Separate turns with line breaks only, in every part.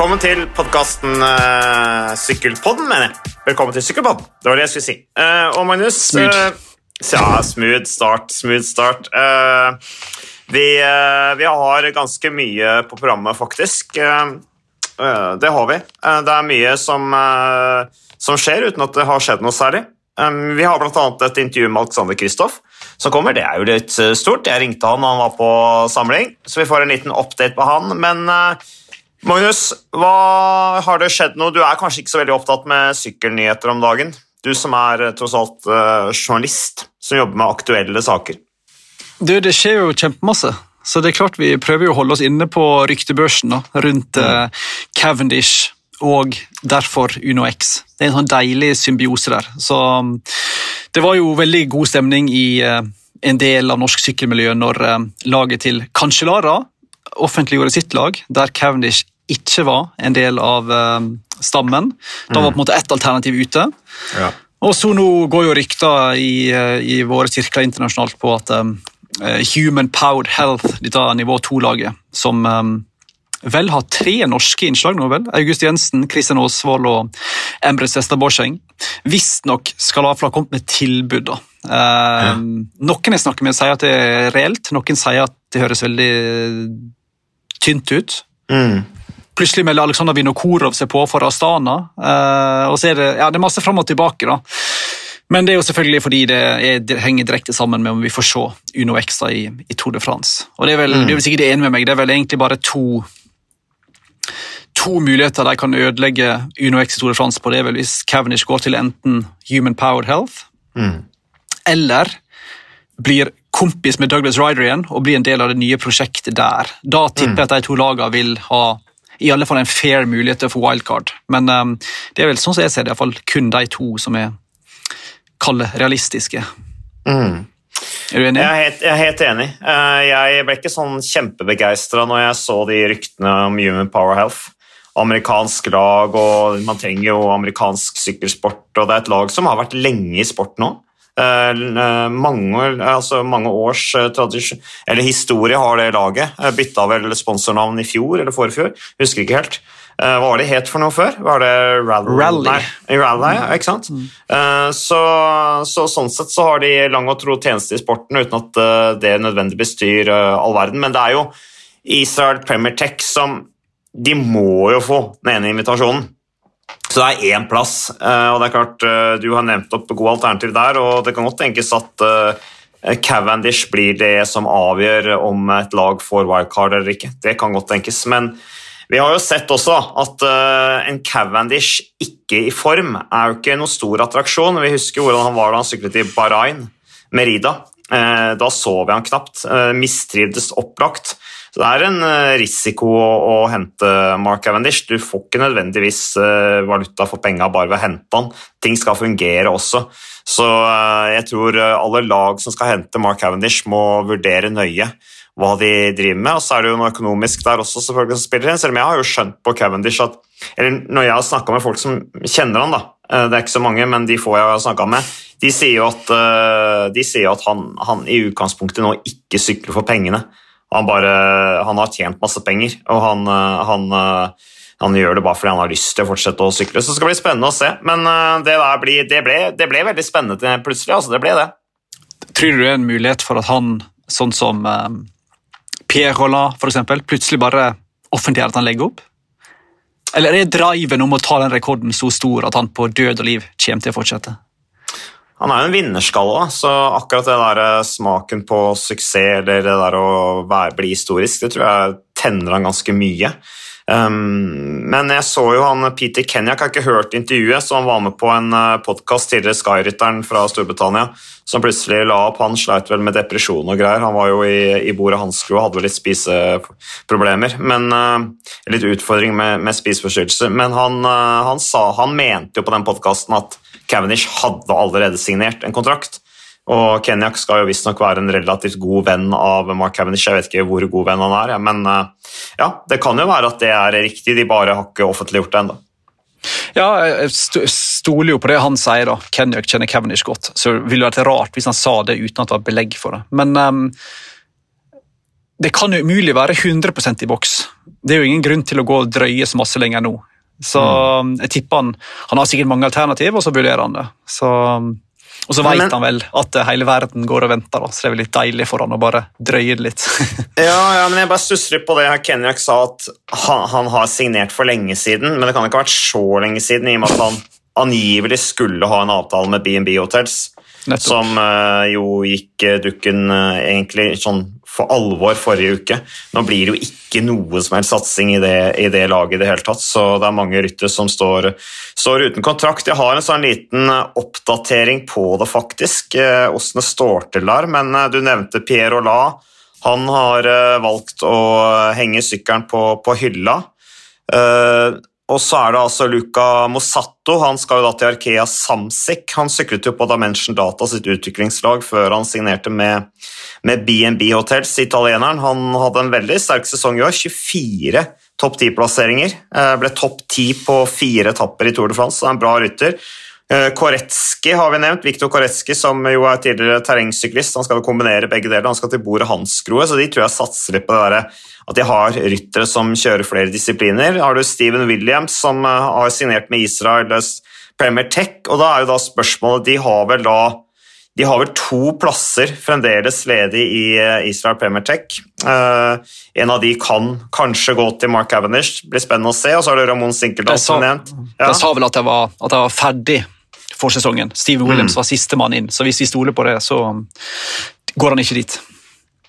Velkommen til podkasten uh, Sykkelpodden, mener jeg. Velkommen til Sykkelpodden. Det var det jeg skulle si. Uh, og Magnus
Smooth.
Uh, ja, smooth start. Smooth start. Eh, vi, eh, vi har ganske mye på programmet, faktisk. Eh, eh, det har vi. Eh, det er mye som, eh, som skjer uten at det har skjedd noe særlig. Um, vi har bl.a. et intervju med Alexander Kristoff som kommer. Det er jo litt eh, stort. Jeg ringte han, han var på samling, så vi får en liten update på han. Men eh, Magnus, hva har det skjedd noe? Du er kanskje ikke så veldig opptatt med sykkelnyheter om dagen? Du som er eh, tross alt eh, journalist som jobber med aktuelle saker.
Du, det skjer jo kjempemasse. Så det er klart vi prøver å holde oss inne på ryktebørsen da, rundt mm. Cavendish og derfor Uno X. Det er en sånn deilig symbiose der. Så um, det var jo veldig god stemning i eh, en del av norsk sykkelmiljø når eh, laget til Cancellara offentliggjorde sitt lag, der Cavendish ikke var en del av eh, stammen. Da var på en måte ett alternativ ute.
Ja.
Og så nå går jo rykter i, eh, i våre sirkler internasjonalt på at um, Human Powered Health, dette nivå 2-laget, som um, vel har tre norske innslag nå, vel? August Jensen, Kristian Aasvold og Embre Sestad Borseng, visstnok skal i ha kommet med tilbud. da. Eh, Noen jeg snakker med, sier at det er reelt, noen sier at det høres veldig tynt ut.
Mm.
Plutselig melder Aleksandr Vinokorov seg på for Astana. eh, og så er det, ja, det er masse fram og tilbake. da. Men det er jo selvfølgelig fordi det, er, det henger direkte sammen med om vi får se Uno Extra i, i Tour de France. Og Det er vel, det er vel sikkert enig med meg, det er vel egentlig bare to to muligheter de kan ødelegge Uno X i Tour de France på. Det er vel hvis Cavendish går til enten Human Powered Health
Mm.
eller blir kompis med Douglas Ryder igjen og blir en del av det nye prosjektet der. Da tipper jeg at de to lagene vil ha i alle fall en fair mulighet til å få wildcard. Men um, det er vel sånn som jeg ser det, i fall kun de to som er kalle realistiske.
Mm.
Er du enig?
Jeg er helt, jeg er helt enig. Eh, Jeg ble ikke sånn kjempebegeistra når jeg så de ryktene om Human Power Health. Amerikansk lag, og man trenger jo amerikansk sykkelsport, og det er et lag som har vært lenge i sport nå. Eh, eh, Mange, altså mange års eh, tradisjon, eller historie har det laget. Eh, Bytta vel sponsornavn i fjor eller forfjor, husker ikke helt. Eh, Hva var det het for noe før? Var det Rally?
Rally.
Nei, Rally, ja, ikke sant? Mm. Så, så sånn sett så har de lang og tro tjeneste i sporten uten at eh, det nødvendigvis bestyr eh, all verden. Men det er jo Israel Premier Tech som De må jo få den ene invitasjonen. Så det er én plass, eh, og det er klart eh, du har nevnt opp gode alternativ der, og det kan godt tenkes at eh, Cavendish blir det som avgjør om et lag får wildcard eller ikke. Det kan godt tenkes, men vi har jo sett også at en Cavendish ikke i form er jo ikke noe stor attraksjon. Vi husker hvordan han var da han syklet i Bahrain, Merida. Da så vi han knapt. Mistrivdes opplagt. Så det er en eh, risiko å, å hente Mark Cavendish. Du får ikke nødvendigvis eh, valuta for penga bare ved å hente han. Ting skal fungere også. Så eh, jeg tror alle lag som skal hente Mark Cavendish, må vurdere nøye hva de driver med. Og så er det jo noe økonomisk der også, selvfølgelig, som spiller inn. Selv om jeg har jo skjønt på Cavendish at Eller når jeg har snakka med folk som kjenner han, da, det er ikke så mange, men de få jeg har snakka med, de sier jo at, sier at han, han i utgangspunktet nå ikke sykler for pengene. Han, bare, han har tjent masse penger, og han, eh, han, eh, han gjør det bare fordi han har lyst til å fortsette å sykle. Så det skal bli spennende å se. Men eh, det, blir, det, ble, det ble veldig spennende plutselig. altså det ble det.
Tror du det er en mulighet for at han, sånn som Pierre Rolland eksempel, plutselig bare offentliggjør at han legger opp? Eller er driven om å ta den rekorden så stor at han på død og liv kommer til å fortsette?
Han er jo en vinnerskalle, så akkurat det der eh, smaken på suksess eller det der å være, bli historisk, det tror jeg tenner han ganske mye. Um, men jeg så jo han Peter Kenyak, har ikke hørt intervjuet, så han var med på en podkast tidligere, Skyrytteren fra Storbritannia, som plutselig la opp. Han sleit vel med depresjon og greier. Han var jo i, i bordet hans og hadde vel litt spiseproblemer, men uh, litt utfordring med, med spiseforstyrrelser. Men han, uh, han, sa, han mente jo på den podkasten at Cavendish hadde allerede signert en kontrakt. Og Kenyak skal jo visstnok være en relativt god venn av Mark Cavendish. Jeg vet ikke hvor god venn han er, men uh, ja, det kan jo være at det er riktig. De bare har ikke offentliggjort det ennå.
Ja, jeg stoler jo på det han sier. da. Kenyak kjenner Cavendish godt, så det ville vært rart hvis han sa det uten at det var belegg for det. Men um, det kan jo umulig være 100% i boks. Det er jo ingen grunn til å gå og drøye så masse lenger nå. Så mm. jeg tipper han Han har sikkert mange alternativ, og så vurderer han det. Så, og så vet han vel at hele verden går og venter, så det er vel litt deilig for han å bare drøye det litt.
ja, ja, men jeg bare stusser litt på det Kenyak sa, at han, han, har signert for lenge siden. Men det kan ikke ha vært så lenge siden, i og med at han angivelig skulle ha en avtale med BNB Hotels. Nettopp. Som uh, jo gikk uh, dukken uh, egentlig sånn for alvor forrige uke. Nå blir det jo ikke noe som helst satsing i det, i det laget i det hele tatt, så det er mange ryttere som står, står, uten kontrakt. Jeg har en sånn liten oppdatering på det, faktisk, åssen det står til der. Men du nevnte Pierre Ola. Han har valgt å henge sykkelen på, på hylla. Og så er det altså Luca Mosatto. Han skal jo da til Arkea Samsic. Han syklet jo på Dimension Data sitt utviklingslag før han signerte med, med BNB Hotels, italieneren. Han hadde en veldig sterk sesong i år. 24 topp 10-plasseringer. Eh, ble topp 10 på fire etapper i Tour de France, så er en bra rytter. Eh, Koretski har vi nevnt. Viktor Koretski, som jo er tidligere terrengsyklist. Han skal jo kombinere begge deler. Han skal til bordet Hansgrohe, så de tror jeg satser litt på det der, at de har ryttere som kjører flere disipliner. Har du Steven Williams, som eh, har signert med Israels Premier Tech, og da er jo da spørsmålet De har vel da de har vel to plasser fremdeles ledig i eh, Israel Premier Tech. En av de kan kanskje gå til Mark Cavendish, blir spennende å se. Og så har du Ramón Sinkeldal som nevnt.
Ja. De sa vel at jeg var, at jeg var ferdig for sesongen. Steven Williams mm. var sistemann inn, så hvis vi stoler på det, så går han ikke dit.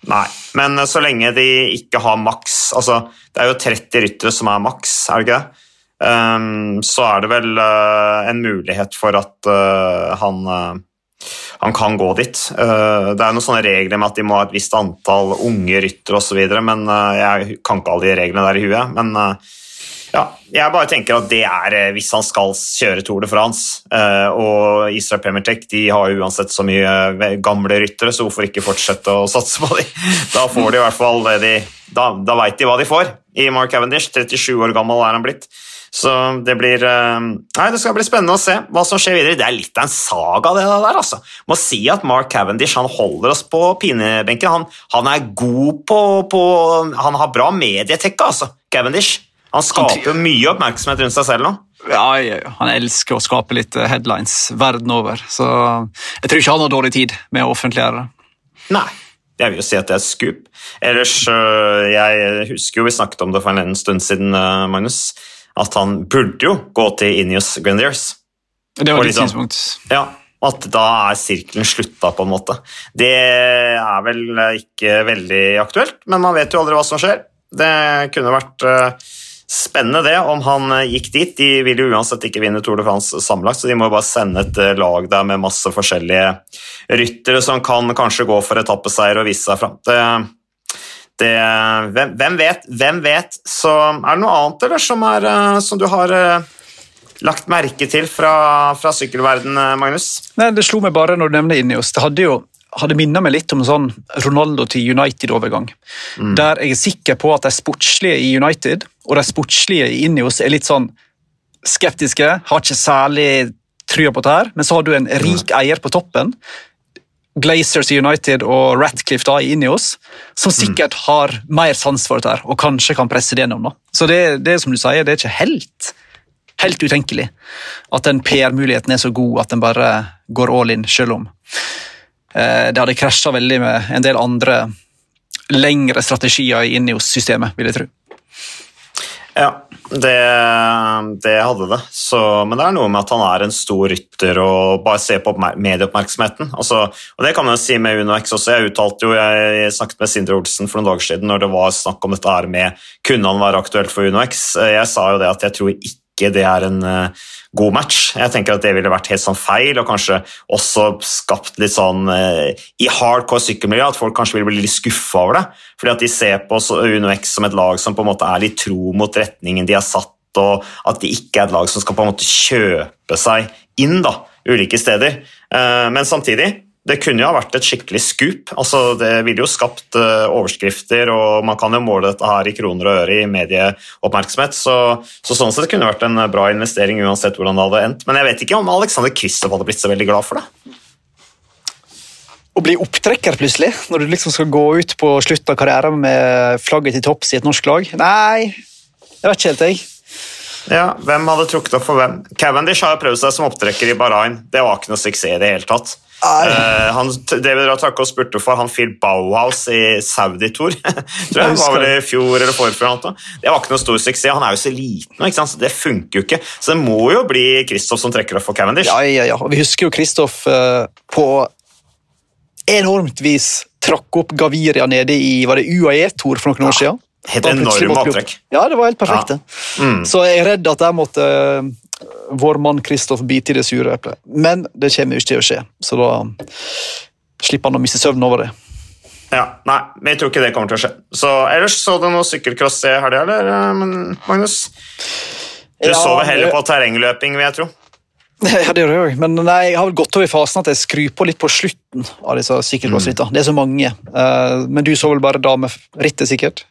Nei, men så lenge de ikke har maks altså, Det er jo 30 ryttere som er maks, er det ikke det? Um, så er det vel uh, en mulighet for at uh, han, uh, han kan gå dit. det er noen sånne regler med at de må ha et visst antall unge ryttere osv., men jeg kan ikke alle de reglene der i huet. men ja, jeg bare tenker at det er eh, hvis han skal kjøre Tour de France. Eh, og Israel Premier Tech de har uansett så mye eh, gamle ryttere, så hvorfor ikke fortsette å satse på dem? Da får de i hvert fall det de Da, da veit de hva de får i Mark Cavendish. 37 år gammel er han blitt. Så det blir Nei, det skal bli spennende å se hva som skjer videre. Det er litt av en saga, det der, altså. Må si at Mark Cavendish han holder oss på pinebenken. Han, han er god på, på Han har bra medietekke, altså, Cavendish. Han skaper jo mye oppmerksomhet rundt seg selv nå.
Ja, han elsker å skape litt eh, headlines verden over, så jeg tror ikke han har dårlig tid med å offentliggjøre det.
Nei, jeg vil jo si at det er scoop. Ellers, øh, jeg husker jo vi snakket om det for en stund siden, øh, Magnus, at han burde jo gå til Inius Grendiers.
Det var ditt liksom, synspunkt.
Ja, at da er sirkelen slutta, på en måte. Det er vel ikke veldig aktuelt, men man vet jo aldri hva som skjer. Det kunne vært Spennende det, om han eh, gikk dit. De vil jo uansett ikke vinne Tour de France sammenlagt, så de må bare sende et eh, lag der med masse forskjellige ryttere som kan kanskje gå for etappeseier og vise seg fram. Det, det, hvem, hvem, vet? Hvem vet? Så er det noe annet eller, som, er, eh, som du har lagt merke til fra, fra sykkelverden, Magnus?
Nei, Det slo meg bare når du nevner Ineos. Det hadde jo hadde minnet meg litt om en sånn Ronaldo til United-overgang. Mm. Der jeg er sikker på at de sportslige i United og de sportslige i Ineos er litt sånn skeptiske, har ikke særlig trua på det her, men så har du en rik eier på toppen. Glazers i United og Ratcliffe da i Ineos, som sikkert har mer sans for dette og kanskje kan presse det gjennom. Da. Så det, det som du sier, det er ikke helt, helt utenkelig at den PR-muligheten er så god at den bare går all in, selv om det hadde krasja veldig med en del andre lengre strategier i Ineos-systemet, vil jeg tro.
Ja, det, det hadde det. Så, men det er noe med at han er en stor rytter og bare se på medieoppmerksomheten. Altså, og Det kan man jo si med UnoX også. Jeg uttalte jo, jeg snakket med Sindre Olsen for noen dager siden når det var snakk om dette her med kunne han være aktuelt for UnoX. Jeg sa jo det at jeg tror ikke det er en uh, god match. Jeg tenker at det ville vært helt sånn feil, og kanskje også skapt litt sånn uh, i hardcore sykkelmiljø at folk kanskje ville bli litt skuffa over det. Fordi at de ser på Uno X som et lag som på en måte er litt tro mot retningen de har satt, og at de ikke er et lag som skal på en måte kjøpe seg inn da, ulike steder. Uh, men samtidig det kunne jo ha vært et skikkelig skup. Altså, det ville jo skapt uh, overskrifter, og man kan jo måle dette her i kroner og øre i medieoppmerksomhet. Så, så, sånn sett kunne det vært en bra investering uansett hvordan det hadde endt. Men jeg vet ikke om Alexander Kristoff hadde blitt så veldig glad for det.
å bli opptrekker plutselig, når du liksom skal gå ut på slutten av karrieren med flagget til topps i et norsk lag. Nei, jeg vet ikke helt, jeg.
Ja, Hvem hadde trukket opp for hvem? Cavendish har jo prøvd seg som opptrekker i Bahrain. Det var ikke noe suksess i det hele tatt. Uh, han, David Ratako spurte for han Phil Bauhaus i Saudi-tour. tror jeg, var vel i fjor eller forfjor. Det var ikke noe stor suksess. Han er jo så liten, ikke sant? så det funker jo ikke. Så det må jo bli Kristoff som trekker opp for Cavendish.
Ja, ja, ja. Og vi husker jo Kristoff uh, på enormt vis trakk opp Gaviria nede i var det UAE-tour for noen år siden.
Helt enorme avtrekk.
Ja, det var helt perfekt. Ja. Mm. Så jeg er redd at jeg måtte uh, vår mann Kristoff bite i det sure eplet. Men det kommer jo ikke til å skje, så da slipper han å miste søvnen over det.
Ja, Nei, jeg tror ikke det kommer til å skje. Så Ellers så du noe sykkelcross i helga, eller, eh, Magnus? Du ja, sover heller på terrengløping, vil jeg tro.
Ja, det gjør jeg òg, men nei, jeg har vel gått over i fasen at jeg skrur på litt på slutten. av disse sykkelcrossrittene. Mm. Det er så mange. Uh, men du så vel bare damerittet, sikkert?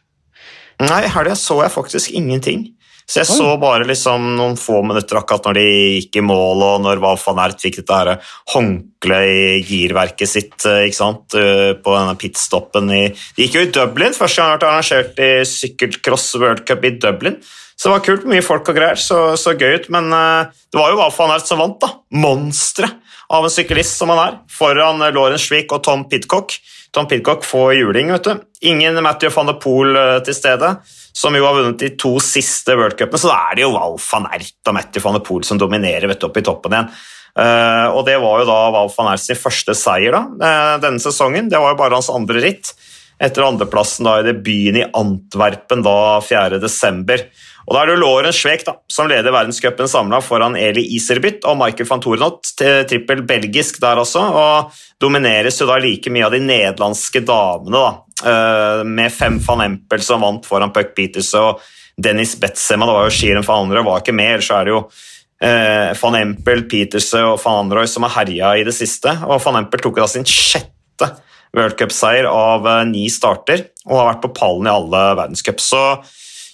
Nei, i helga så jeg faktisk ingenting. Så jeg så bare liksom noen få minutter akkurat når de gikk i mål, og når Val van Ert fikk dette her håndkleet i girverket sitt eh, ikke sant, eh, på denne pitstoppen i De gikk jo i Dublin, første gang det har vært arrangert i sykkelcross World Cup i Dublin. Så det var kult, mye folk og greier, så, så gøy ut. Men uh, det var jo Val van Ert som vant, da. Monsteret av en syklist som han er, foran Lauren Schwick og Tom Pidcock. Tom Pidcock får juling, vet du. Ingen Matthew van de Poel uh, til stede, som jo har vunnet de to siste worldcupene. Så da er det jo Val van Ert og Matthew van de Poel som dominerer vet du, opp i toppen igjen. Uh, og det var jo da Val van Ert sin første seier da, denne sesongen. Det var jo bare hans andre ritt. Etter andreplassen da i debuten i Antwerpen da 4.12. Og Da er det jo Lauren Schweik da, som leder verdenscupen samla foran Eli Iserbyt og Michael van Torenot, trippel belgisk der også, og domineres jo da like mye av de nederlandske damene, da, med fem van Empel som vant foran Puck Peters og Dennis Betzema. Det var jo Shiren van Andrøy var ikke med, så er det jo eh, van Empel, Peterse og van Androy som har herja i det siste. og Van Empel tok da sin sjette worldcupseier av eh, ni starter og har vært på pallen i alle verdenscup. Så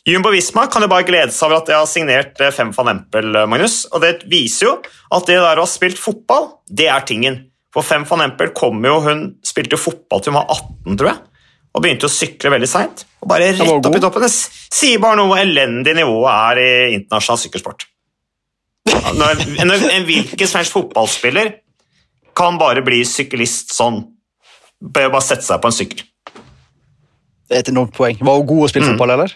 Jumbo Visma kan jo bare glede seg over at de har signert eh, Fem van Empel, eh, Magnus. Og det viser jo at det der å ha spilt fotball, det er tingen. For Fem van Empel kom jo, hun spilte jo fotball til hun var 18, tror jeg. Og begynte å sykle veldig seint. Og bare rett opp i toppen. Det sier bare noe hvor elendig nivået er i internasjonal sykkelsport. Når, når en hvilken som helst fotballspiller kan bare bli syklist sånn Bør bare sette seg på en sykkel.
Det er et enormt poeng. Var hun god å spille mm. fotball, eller?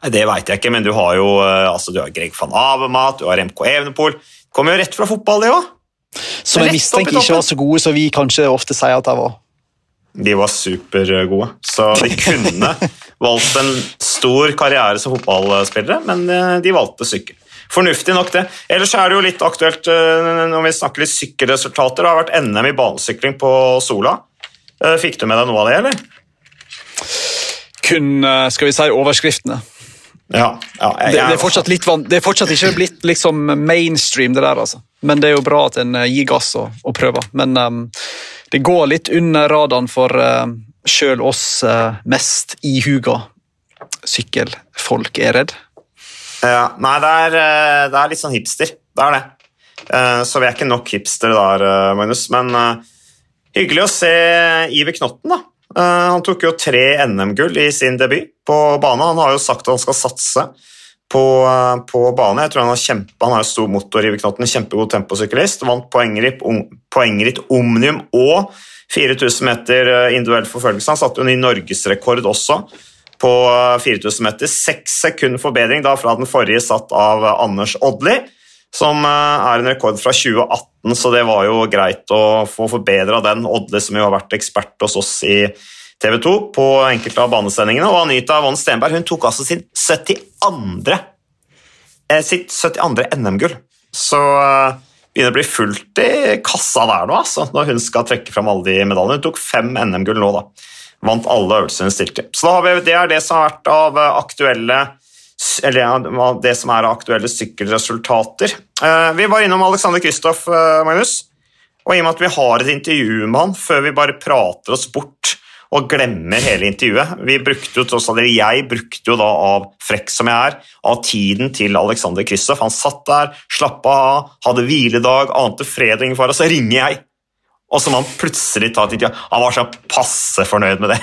Nei, Det veit jeg ikke, men du har jo eh, altså, du har Greg van Avemat, du har MK Evenepool. Kommer jo rett fra fotball, det òg.
Som jeg mistenker ikke var så gode som vi kanskje ofte sier at de var.
De var supergode, så de kunne valgt en stor karriere som fotballspillere, men eh, de valgte sykkel. Fornuftig nok, det. Ellers er det jo litt aktuelt eh, når vi snakker litt sykkelresultater. Det har vært NM i banesykling på Sola. Fikk du med deg noe av det, eller?
Kun, skal vi si, overskriftene.
Ja, ja
jeg, det, det, er fortsatt litt det er fortsatt ikke blitt liksom mainstream, det der, altså. Men det er jo bra at en eh, gir gass og, og prøver. Men um, det går litt under radaren for uh, sjøl oss uh, mest ihuga sykkelfolk, er redd.
Ja, nei, det er, det er, litt sånn hipster. Det er det. Så vi er ikke nok hipstere der, Magnus. Men hyggelig å se Iver Knotten, da. Han tok jo tre NM-gull i sin debut på bane. Han har jo sagt at han skal satse på, på bane. Jeg tror Han har kjempe, han har stor motor i knotten, kjempegod temposyklist. Vant poengritt, poengritt Omnium og 4000 meter eh, individuell forfølgelse. Han satte jo ny norgesrekord også på 4000 eh, meter. Seks sekunder forbedring da fra den forrige satt av Anders Odli, som eh, er en rekord fra 2018, så det var jo greit å få forbedra den. Odli som jo har vært ekspert hos oss i TV 2 på enkelte av banesendingene. Og Anita Von Stenberg hun tok altså sin 72. Eh, sitt 72. NM-gull. Så uh, begynner å bli fullt i kassa der nå, altså, når hun skal trekke fram alle de medaljene. Hun tok fem NM-gull nå, da. Vant alle øvelsene hun stilte. Så vi, det er det som har vært av eh, aktuelle eller det som er aktuelle sykkelresultater. Vi var innom Alexander Kristoff, Magnus. Og i og med at vi har et intervju med han før vi bare prater oss bort og glemmer hele intervjuet. Vi brukte jo Jeg brukte jo da av frekk som jeg er, av tiden til Alexander Kristoff. Han satt der, slappa av, hadde hviledag, ante fred og ingen fare. Så ringer jeg og så må han plutselig ta et intervju. Han var så passe fornøyd med det.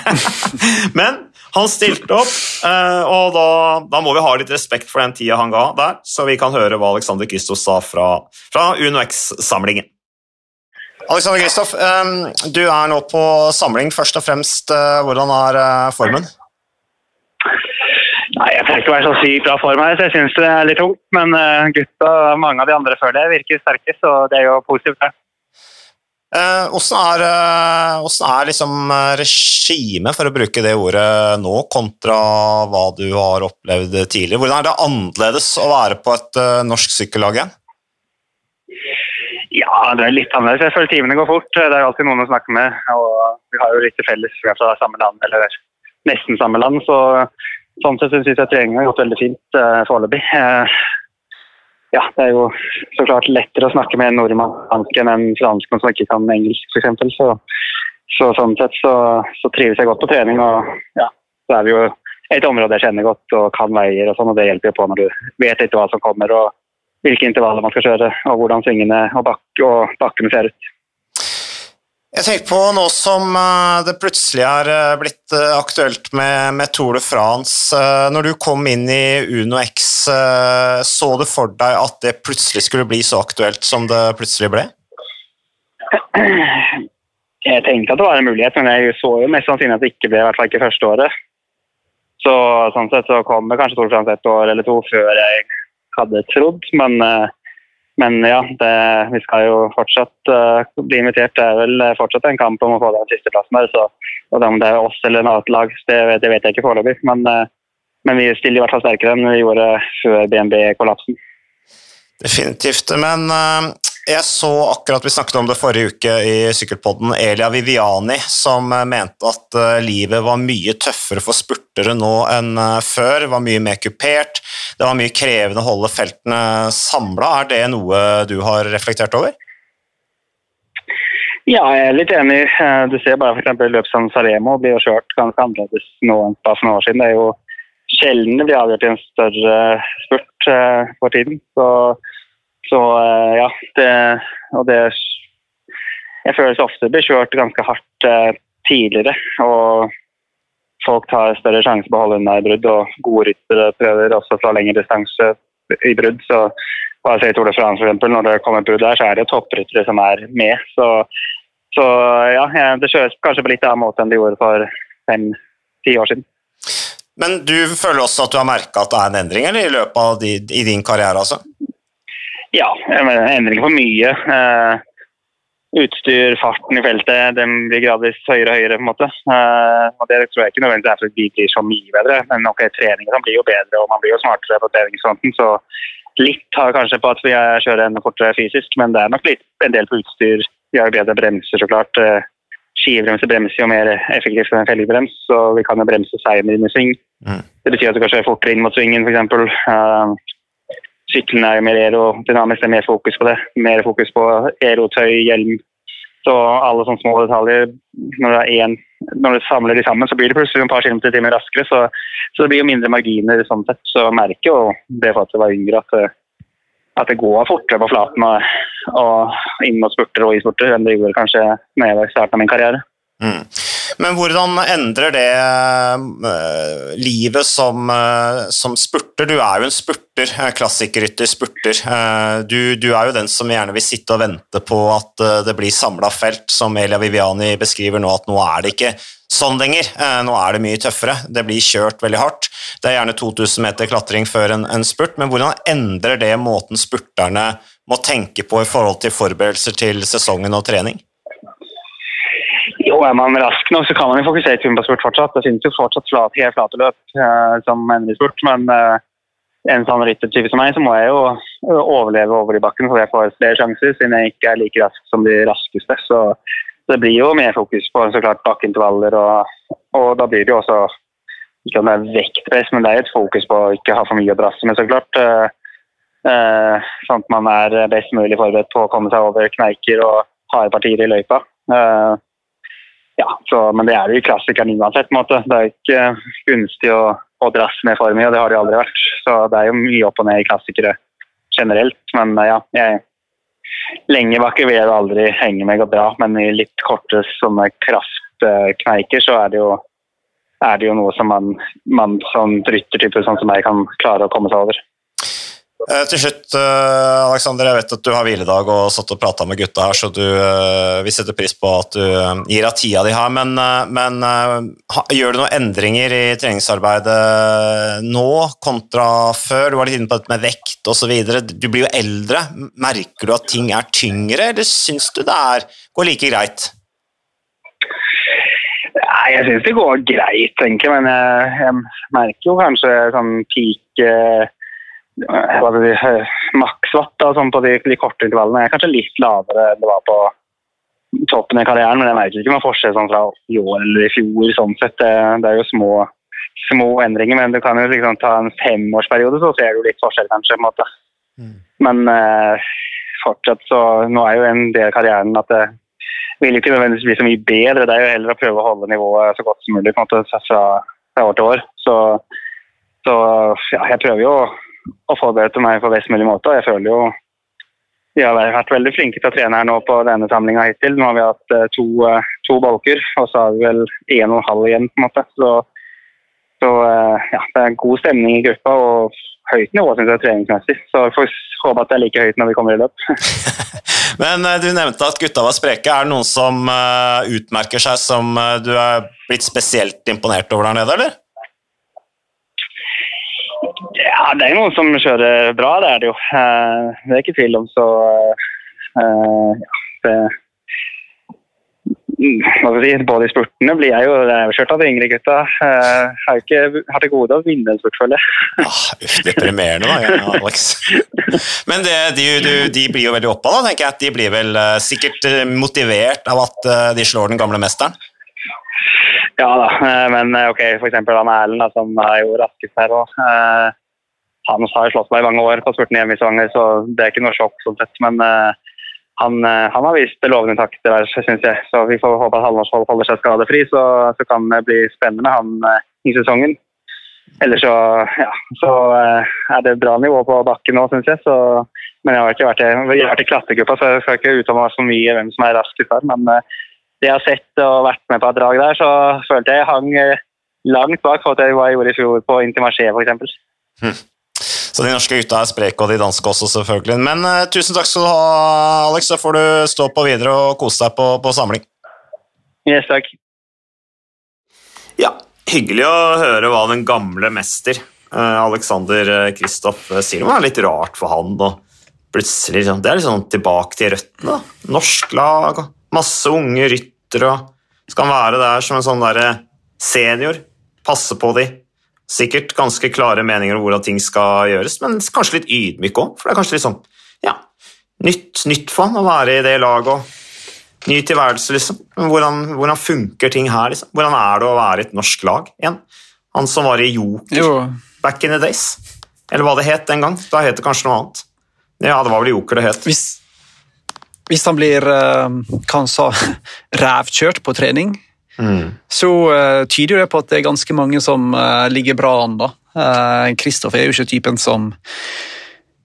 Men han stilte opp, eh, og da, da, må vi ha litt respekt for den tida han ga der, så vi kan høre hva Alexander Kristoff sa fra, fra UnoX-samlingen. Alexander Kristoff, eh, du er nå på samling. Først og fremst, eh, hvordan er formen?
Nei, Jeg trenger ikke være så sykt bra for meg, så jeg syns det er litt tungt. Men gutta, mange av de andre før det, virker sterke, så det er jo positivt. det.
Hvordan er, hvordan er liksom regimet, for å bruke det ordet nå, kontra hva du har opplevd tidligere? Hvordan er det annerledes å være på et norsk sykkellag igjen?
Ja, det er litt annerledes. Jeg føler timene går fort. Det er alltid noen å snakke med. og Vi har jo litt til felles. Vi er fra samme land, eller nesten samme land. så Sånn sett syns jeg treninga har gått veldig fint uh, foreløpig ja, det er jo så klart lettere å snakke med en nordmann enn en fransk som ikke kan engelsk, f.eks. Så, så sånn sett så, så, trives jeg godt på trening. og ja, så er vi jo et område jeg kjenner godt og kan veier og sånn, og det hjelper jo på når du vet litt hva som kommer og hvilke intervaller man skal kjøre og hvordan svingene og, bak og bakkene ser ut.
Jeg tenker på nå som eh, det plutselig er eh, blitt eh, aktuelt med, med, Tour de France. Når du kom inn i Uno X, så du for deg at det plutselig skulle bli så aktuelt som det plutselig ble?
Jeg tenkte at det var en mulighet, men jeg så jo mest sannsynlig at det ikke ble, i hvert fall ikke første året. Så sånn sett så kommer kanskje Tour de France et år eller to før jeg hadde trodd, men men ja, det, vi skal jo fortsatt uh, bli invitert. Det er vel fortsatt en kamp om å få den siste plassen der. Så, og om det er oss eller et annet lag, det, det vet jeg ikke foreløpig. Men, men, vi stiller i hvert fall sterkere enn vi gjorde før BNB-kollapsen.
Definitivt. Men jeg så akkurat, vi snakket om det forrige uke i Sykkelpodden, Elia Viviani som eh, mente at eh, livet var mye tøffere for spurtere nå enn eh, før. Var mye mer kupert, det var mye krevende å holde feltene samla. Er det noe du har reflektert over?
Ja, jeg er litt enig. Du ser bare f.eks. løp som Saremo blir jo kjørt ganske annerledes nå enn for noen år siden. Det er jo sjelden det blir avgjort i en større spurt for tiden. Så så eh, ja, det, og det Jeg føler så ofte blir kjørt ganske hardt eh, tidligere. Og folk tar større sjanse på å holde unna i brudd, og gode ryttere prøver også fra lengre distanse i brudd. Så bare se Tour de France, eksempel, når det kommer brudd der, så er det toppryttere som er med. Så, så ja, det kjøres kanskje på litt annen måte enn det gjorde for fem-ti år siden.
Men du føler også at du har merka at det er en endring eller, i løpet av de, i din karriere? altså?
Ja, endringer for mye. Uh, utstyr, farten i feltet, den blir gradvis høyere og høyere. på en måte. Uh, og Det tror jeg ikke nødvendigvis er fordi vi blir så mye bedre, men ok, treningen blir jo bedre og man blir jo smartere på treningsfronten. så Litt har kanskje på at vi kjører enda fortere fysisk, men det er nok litt, en del på utstyr. Vi har jo bedre bremser, så klart. Uh, bremser jo mer effektivt enn felgbrems, så vi kan jo bremse seinere inn i sving. Mm. Det betyr at du kan kjøre fortere inn mot svingen, f.eks. Sykkelen er mer aerodynamisk, det er mer fokus på det. Mer fokus på aerotøy, hjelm. Så alle sånne små detaljer Når, en, når du samler de sammen, så blir det plutselig et par kilometer i timen raskere. Så, så, det blir jo mindre marginer sånn sett. Så jeg merker jo det for at jeg var yngre, at, at det går fortere på flaten og, og inn mot spurter og i spurter enn det gjorde kanskje når jeg var i starten av min karriere.
Mm. Men hvordan endrer det uh, livet som, uh, som, spurter? Du er jo en spurter, uh, klassikerrytter, spurter. Du, du, er jo den som gjerne vil sitte og vente på at det blir samla felt, som Elia Viviani beskriver nå, at nå er det ikke sånn lenger. Nå er det mye tøffere. Det blir kjørt veldig hardt. Det er gjerne 2000 meter klatring før en, en spurt, men hvordan endrer det måten spurterne må tenke på i forhold til forberedelser til sesongen og trening?
Jo, er man rask nok, så kan man jo fokusere kun på spurt fortsatt. Det finnes jo fortsatt flat, helt flate løp eh, som ender i spurt, men eh, en sånn ryttertype som meg, så må jeg jo eh, overleve over i bakken, så jeg får flere sjanser, siden jeg ikke er like rask som de raskeste. Så det blir jo mer fokus på så klart bakkeintervaller, og, og da blir det jo også ikke om det er vektpress, men det er et fokus på å ikke ha for mye å drasse med, så klart. Eh, sånn at man er best mulig forberedt på å komme seg over kneiker og harde partier i løypa. Eh, ja, så, men det er jo klassikeren uansett. måte. Det er ikke gunstig å, å drasse med for mye, og det har det aldri vært. Så det er jo mye opp og ned i klassikere generelt. Men ja, jeg, lenge bak vil jeg aldri henge meg og bra, men i litt korte sånne kraftkneiker så er det jo, er det jo noe som man, man som ryttertype sånn som jeg, kan klare å komme seg over.
Eh, til slutt, Aleksander, Alexander, jeg vet at du har hviledag og satt og prata med gutta her, så du, eh, vi setter pris på at du gir av tida di her. Men, men gjør du noen endringer i treningsarbeidet nå kontra før? Du var litt inne på dette med vekt osv. Du blir jo eldre. Merker du at ting er tyngre, eller syns du det er, går like greit?
Nei, jeg syns det går greit, tenker jeg, men jeg, jeg merker jo kanskje sånn peak makswatt sånn på de, de, korte intervallene er kanskje litt lavere enn det var på toppen i karrieren, men jeg merker ikke noen forskjell sånn fra i år eller i fjor. sånn sett. Det, det er jo små, små, endringer, men du kan jo liksom ta en femårsperiode, så ser du litt forskjell, kanskje. på en måte. Mm. Men eh, fortsatt så Nå er jo en del av karrieren at det vil ikke nødvendigvis bli så mye bedre. Det er jo heller å prøve å holde nivået så godt som mulig på en måte fra, fra år til år. Så, så ja, jeg prøver jo og forberedte meg på best mulig måte. og jeg føler jo vi har vært veldig flinke til å trene her nå på denne samlinga hittil. Nå har vi hatt eh, to, eh, to bolker, og så har vi vel én og en halv igjen. på en måte. Så, så eh, ja, det er god stemning i gruppa og høyt nivå synes jeg, treningsmessig. Så vi får håpe at det er like høyt når vi kommer i løp.
Men du nevnte at gutta var spreke. Er det noen som utmerker seg som du er blitt spesielt imponert over der nede, eller?
Ja, det er noen som kjører bra, det er det jo. Eh, det er ikke tvil om, så uh, ja, det, mm, Både i spurtene blir jeg jo kjørt av de yngre gutta. Uh, har ikke har til gode å vinne en spurt, føler
jeg. Ah, uff, deprimerende da, ja, Alex. Men det, de, de, de, blir jo veldig oppa, da, tenker jeg. De blir vel uh, sikkert motivert av at de slår den gamle mesteren?
Ja da, men ok, f.eks. han Erlend, som er jo raskest her òg han har slått meg i mange år på spurten hjemme i Stavanger, så det er ikke noe sjokk. sånn sett, Men uh, han, uh, han, har vist lovende takter der, syns jeg. Så vi får håpe at Halvorsvold holder seg skadefri, så, så, kan det bli spennende med han uh, i sesongen. Ellers så, ja, så er det bra nivå på bakken nå, syns jeg. Så, men jeg har ikke vært, jeg har vært i klatregruppa, så jeg skal ikke uttale meg så mye hvem som er raskest der. Men det jeg har sett og vært med på et drag der, så følte jeg jeg hang langt bak at jeg gjorde i fjor på Intimarché f.eks.
Så de norske gutta er spreke, og de danske også, selvfølgelig. Men uh, tusen takk skal du ha, Alex. Så får du stå på videre og kose deg på, på samling.
Yes, takk.
Ja, hyggelig å høre hva den gamle mester uh, Alexander eh, Kristoff sier. Det var litt rart for han. og plutselig, liksom, Det er sånn tilbake til røttene. Norsk lag, masse unge ryttere. Skal han være der som en sånn der senior? Passe på de, Sikkert ganske klare meninger om hvordan ting skal gjøres, men kanskje litt ydmyk òg. For det er kanskje litt sånn ja, nytt, nytt for han å være i det laget og ny tilværelse, liksom. Hvordan, hvordan funker ting her, liksom? Hvordan er det å være i et norsk lag igjen? Han som var i Joker jo. back in the days. Eller hva det het den gang. Da het det kanskje noe annet. Ja, det var vel Joker det het.
Hvis, hvis han blir, eh, hva han sa, rævkjørt på trening Mm. så uh, tyder det på at det er ganske mange som uh, ligger bra an. da. Kristoff uh, er jo ikke typen som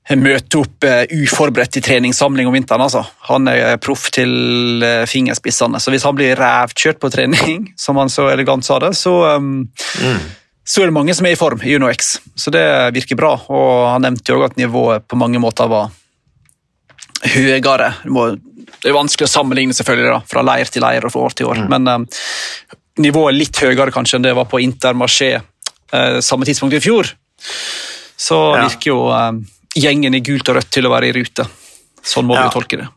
møter opp uforberedt i treningssamling om vinteren. altså. Han er proff til fingerspissene, så hvis han blir rævkjørt på trening, som han så elegant sa det, så, um, mm. så er det mange som er i form i UnoX. Så det virker bra. Og han nevnte jo at nivået på mange måter var høyere. Det er vanskelig å sammenligne selvfølgelig da, fra leir til leir og fra år til år, mm. men um, nivået er litt høyere kanskje enn det var på Intermarché uh, samme tidspunkt i fjor. Så ja. virker jo um, gjengen i gult og rødt til å være i rute. Sånn må ja. vi tolke det.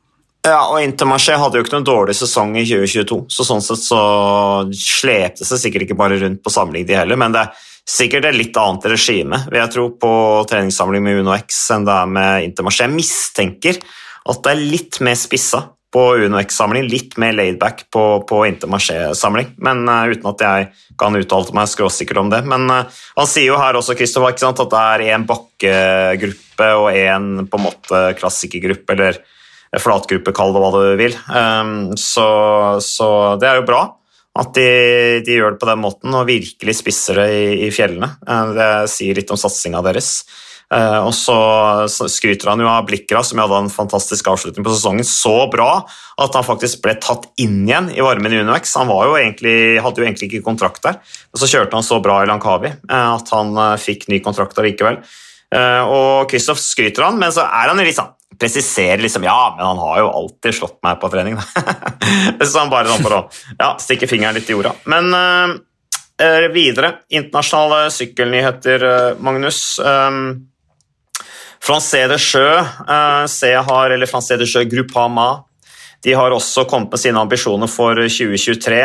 Ja, og Intermarché hadde jo ikke noen dårlig sesong i 2022, så sånn sett så slepte seg sikkert ikke bare rundt på samling, de heller, men det er sikkert et litt annet regime vil jeg tro, på treningssamling med Uno X enn det er med Intermarché. Jeg mistenker at det er litt mer spissa på UnoX-samling, litt mer laidback på, på Intermarché-samling. Men uh, uten at jeg kan uttale meg skråsikker om det. Men uh, han sier jo her også Kristoffer, at det er én bakkegruppe og én på en måte klassikergruppe, eller flatgruppe, kall det hva du vil. Um, så, så, det er jo bra at de, de, gjør det på den måten og virkelig spisser det i, i fjellene. Uh, det sier litt om satsinga deres. Uh, og så, skryter han jo av Blikra, som hadde en fantastisk avslutning på sesongen, så bra at han faktisk ble tatt inn igjen i varmen i Univex. Han jo egentlig, hadde jo egentlig ikke kontrakt der, men så kjørte han så bra i Lankavi uh, at han uh, fikk ny kontrakt likevel. og Kristoff skryter han, men så er han litt sånn presiserer liksom Ja, men han har jo alltid slått meg på trening. så han bare sånn for å ja, stikke fingeren litt i jorda. Men videre, internasjonale sykkelnyheter, Magnus. Um, Francais de Sjø uh, har, eller Francais de Sjø Groupama de har også kommet med sine ambisjoner for 2023.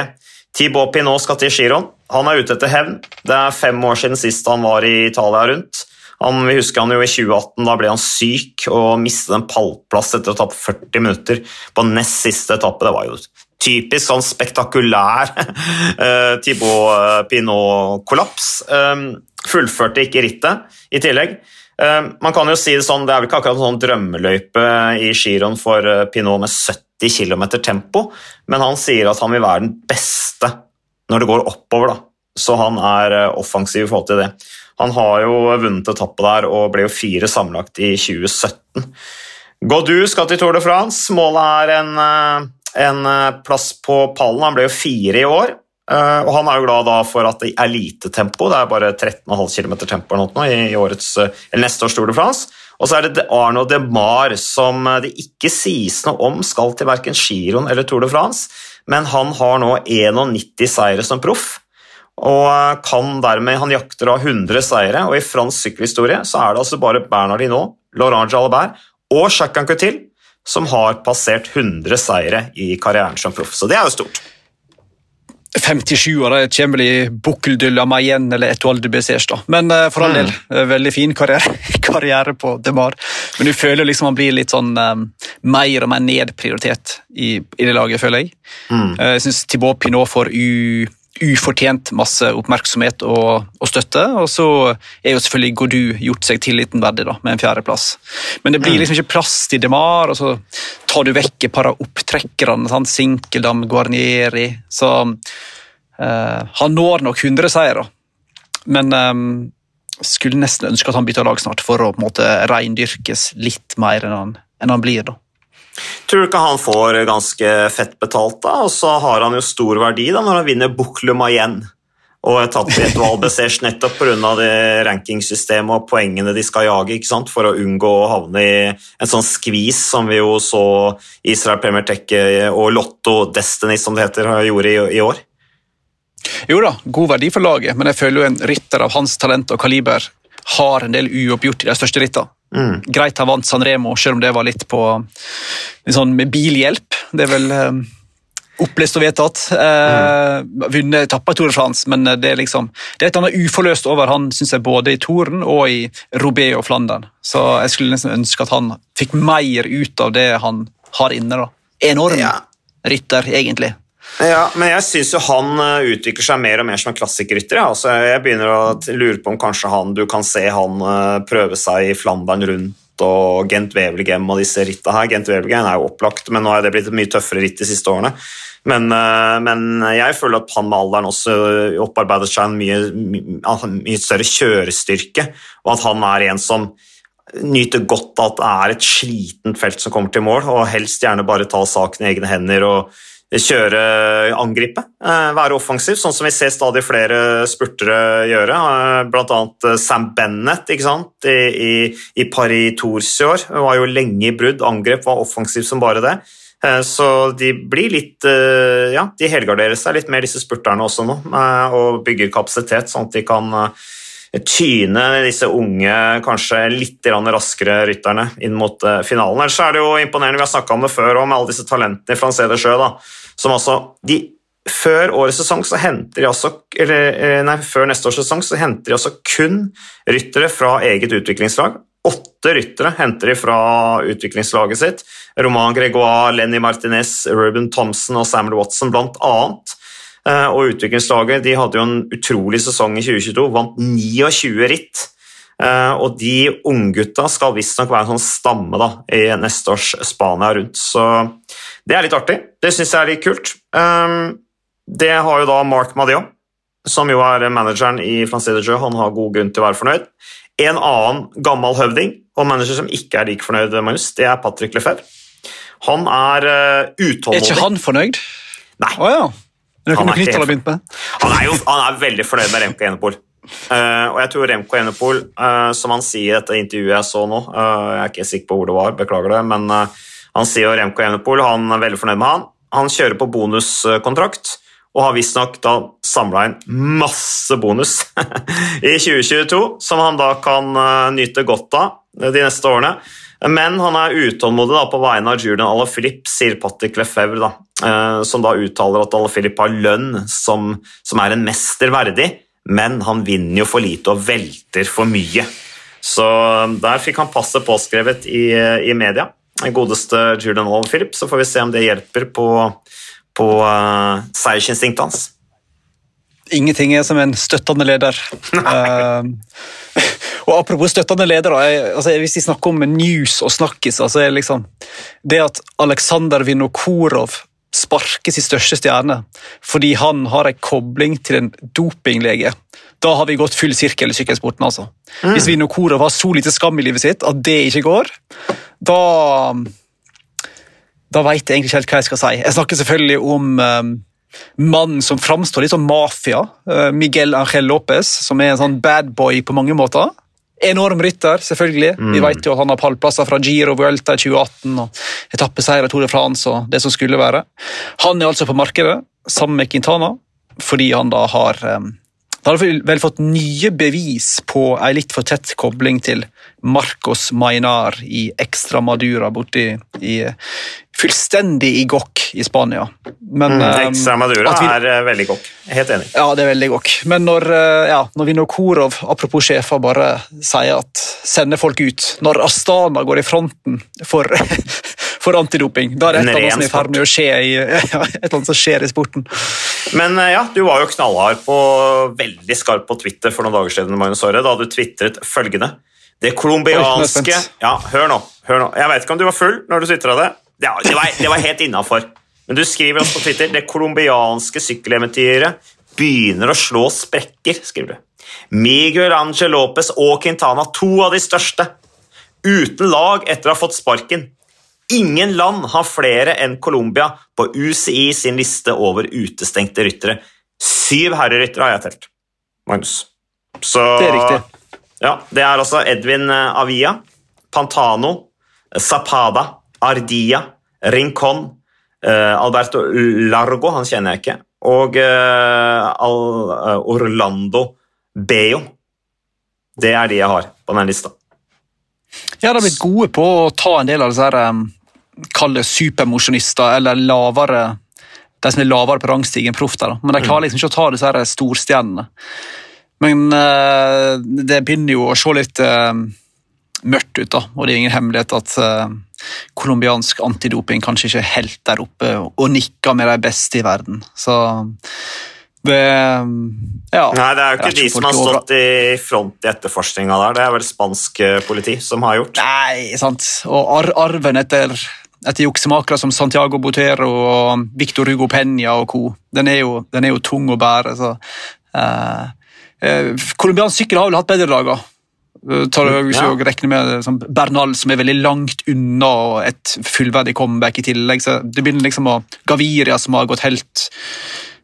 Thibaut Pinot skal til Giron. Han er ute etter hevn. Det er fem år siden sist han var i Italia rundt. Han, vi husker han jo i 2018, Da ble han syk og mistet en pallplass etter å ta 40 minutter på nest siste etappe. Det var jo typisk sånn spektakulær uh, Thibaut Pinot-kollaps. Um, fullførte ikke rittet i tillegg. Ehm, man kan jo si Det sånn, det er vel ikke akkurat en sånn drømmeløype i giroen for eh, Pinot med 70 km tempo, men han sier at han vil være den beste når det går oppover. da. Så han er eh, offensiv i forhold til det. Han har jo vunnet etappe der og ble jo fire sammenlagt i 2017. Godu skal til Tour de France. Målet er en, eh, en plass på pallen. Han ble jo fire i år. Uh, og Han er jo glad for at det er lite tempo, det er bare 13,5 km tempo nå, i, i, årets, eh, neste års Tour de France. Og så er det Arno de Mar, som eh, det ikke sies noe om skal til verken Giron eller Tour de France, men han har nå 91 seire som proff. Og kan dermed, Han jakter av 100 seire, og i fransk sykkelhistorie så er det altså bare Bernard Hinault, Laurent Jalabert og Jacques Anquetil som har passert 100 seire i karrieren som proff. Så det er jo stort.
57 år, det kommer vel i Bukkeldyll av Mayenne eller Etoile de Bessers. da. Men uh, for all del, mm. veldig fin karriere, karriere på Demar. Men du føler liksom han blir litt sånn um, mer og mer nedprioritert i, i det laget, føler jeg. Mm. Uh, jeg syns Thibaut Pinot får u ufortjent masse oppmerksomhet og, og, støtte. Og så er jo selvfølgelig Godu gjort seg tilliten verdig da, med en fjerdeplass. Men det blir liksom ikke plass til DeMar, og så tar du vekk et par av opptrekkerne. Sant? Sinkeldam, Guarnieri. Så uh, han når nok 100 seire, men um, skulle nesten ønske at han bytta lag snart for å på en måte reindyrkes litt mer enn han, enn han blir. da.
Tror du ikke han får ganske fett betalt, da? Og så har han jo stor verdi da når han vinner Bukluma igjen og etappe i et valgbesesj nettopp pga. rankingsystemet og poengene de skal jage ikke sant? for å unngå å havne i en sånn skvis som vi jo så Israel Premier Tech og Lotto Destiny, som det heter, gjorde i, i år.
Jo da, god verdi for laget, men jeg føler jo en rytter av hans talent og kaliber har en del uoppgjort i de største rittene. Mm. Greit han vant Sanremo, selv om det var litt på sånn med bilhjelp. Det er vel eh, opplest og vedtatt. Eh, mm. Vunnet etappa i Tour de France, men det er liksom det er et annet uforløst over han, synes jeg, både i Toren og i Robé og Flandern. Så jeg skulle nesten ønske at han fikk mer ut av det han har inne. da. Enorm ja. rytter, egentlig.
Ja, men jeg syns jo han eh, utvikler seg mer og mer som en klassikerrytter. Ja. Altså, jeg begynner å lure på om kanskje han, du kan se han eh, prøve seg i Flandern rundt og Gent Wevelgem og disse ritta her. Gent Wevelgem er jo opplagt, men nå har det blitt et mye tøffere ritt de siste årene. Men, eh, men, jeg føler at han med alderen også opparbeider seg en mye, mye, mye større kjørestyrke, og at han er en som nyter godt at det er et slitent felt som kommer til mål, og helst gjerne bare ta saken i egne hender og kjøre, angripe, eh, være offensiv, sånn som vi ser stadig flere spurtere gjøre. Blant Bl.a. Eh, Sam Bennett ikke sant? I, i, i Paris Tours i år var jo lenge i brudd, angrep var offensiv som bare det. Så de blir litt Ja, de helgarderer seg litt mer, disse spurterne også nå, og bygger kapasitet, sånn at de kan tyne disse unge, kanskje litt raskere rytterne inn mot finalen. Ellers er det jo imponerende, vi har snakka om det før, om alle disse talentene i Francais Sjø. da som altså de, før sesong så henter de altså, eller, eh, nei, før neste års sesong så henter de altså kun ryttere fra eget utviklingslag. Åtte ryttere henter de fra utviklingslaget sitt. Roman Gregoire, Lenny Martinez, Ruben Thompson og Samuel Watson blant annet. Eh, og utviklingslaget de hadde jo en utrolig sesong i 2022, vant 29 ritt. Eh, og de unggutta skal visstnok være en sånn stamme da, i neste års Spania rundt. Så det er litt artig. Det syns jeg er litt kult. Um, det har jo da Mark Madia, som jo er manageren i Francais de Jeu. Han har god grunn til å være fornøyd. En annen gammel høvding og manager som ikke er like fornøyd, Magnus, det er Patrick Lefebvre. Han er uh, utålmodig.
Er ikke han fornøyd?
Nei.
Å ja. Er
Han er. Han er jo han er veldig fornøyd med Remco Enepol. Eh, og jeg tror Remco Enepol, uh, som han sier i dette intervjuet jeg så nå uh, Jeg er ikke sikker på hvor det var, beklager det, men eh, han sier jo Remco Enepol han er veldig fornøyd med han. Han kjører på bonuskontrakt og har visstnok da samla inn masse bonus i 2022, som han da kan eh, nyte godt av de neste årene. Men han er utålmodig da på vegne av Julian Alaphilippe, sier Patrick Lefebvre, da, eh, som da uttaler at Alaphilippe har lønn som, som er en mester verdig, men han vinner jo for lite og velter for mye. Så eh, der fikk han passet påskrevet i, i media. Den godeste Julian Philip, så får vi se om det hjelper på, på uh, seiersinstinktet hans.
Ingenting er som en støttende leder. uh, og Apropos støttende ledere, altså, hvis de snakker om news og snakkiser, så er det liksom det at Aleksandr Vinokurov sparker sin største stjerne fordi han har en kobling til en dopinglege. Da har vi gått full sirkel i sykkelsporten. altså. Hvis Vinokurov har så lite skam i livet sitt at det ikke går, da da veit jeg egentlig ikke helt hva jeg skal si. Jeg snakker selvfølgelig om um, mannen som framstår litt som mafia. uh, Miguel Angel Lopez, som er en sånn bad boy på mange måter. Enorm rytter, selvfølgelig. Vi vet jo at han har pallplasser fra Giro Vuelta i 2018 og etappeseier i Tour de France og det som skulle være. Han er altså på markedet sammen med Quintana fordi han da har um, da har vi vel fått nye bevis på ei litt for tett kobling til Marcos Mainar i Extramadura borti i fullstendig i gokk i Spania. Men,
Mm, Extra
Madura vi-
er eh, veldig gokk. Helt enig.
Ja, det er veldig gokk. Men når, eh, ja, når Vinokurov, apropos sjefer, bare sier at sender folk ut Når Astana går i fronten for, for antidoping, da er det et eller annet som er i ferd med å skje i, ja, et eller annet som skjer i sporten.
Men eh, ja, du var jo knallhard på veldig skarp på Twitter for noen dager siden, Magnus Aare, da hadde du tvitret følgende. Det colombianske. Ja, hør nå, hør nå. Jeg vet ikke om du var full når du tvitra det. Det, var, det var helt innafor. Men du skriver også på Twitter det colombianske sykkeleventyret begynner å slå sprekker, skriver du. Miguel Angel Lopez og Quintana, to av de største, uten lag etter å ha fått sparken. Ingen land har flere enn Colombia på UCI sin liste over utestengte ryttere. Syv herreryttere har jeg telt. Magnus. Så,
Det er riktig.
Ja, det er altså Edvin eh, Avia, Pantano, Zapada, Ardia, Rincon, eh, Alberto Largo, han kjenner jeg ikke, og eh, eh, Orlando Beo. Det er de jeg har på den lista.
Ja, de har blitt gode på å ta en del av disse her, kall det supermosjonister, eller lavere de som er lavere på rangstigen proff. der. Men de klarer liksom ikke å ta disse her storstjernene. Men uh, det begynner jo å se litt uh, mørkt ut, da. Og det er ingen hemmelighet at uh, colombiansk antidoping kanskje ikke er helt der oppe og nikker med de beste i verden. Så det Ja.
Nei, det er jo ikke de som har stått i front i etterforskninga der, det er vel spansk politi som har gjort.
Nei, sant. Og ar arven etter, etter juksemakere som Santiago Botero og Victor Hugo Peña og co., den, er jo- den er jo tung å bære. så... eh, eh, Colombiansk sykkel har vel hatt bedre dager. Eh, Tar hvis
Ja.
regner med Bernal, som er veldig langt unna et fullverdig comeback i tillegg. så Det begynner liksom å Gaviria, som har gått helt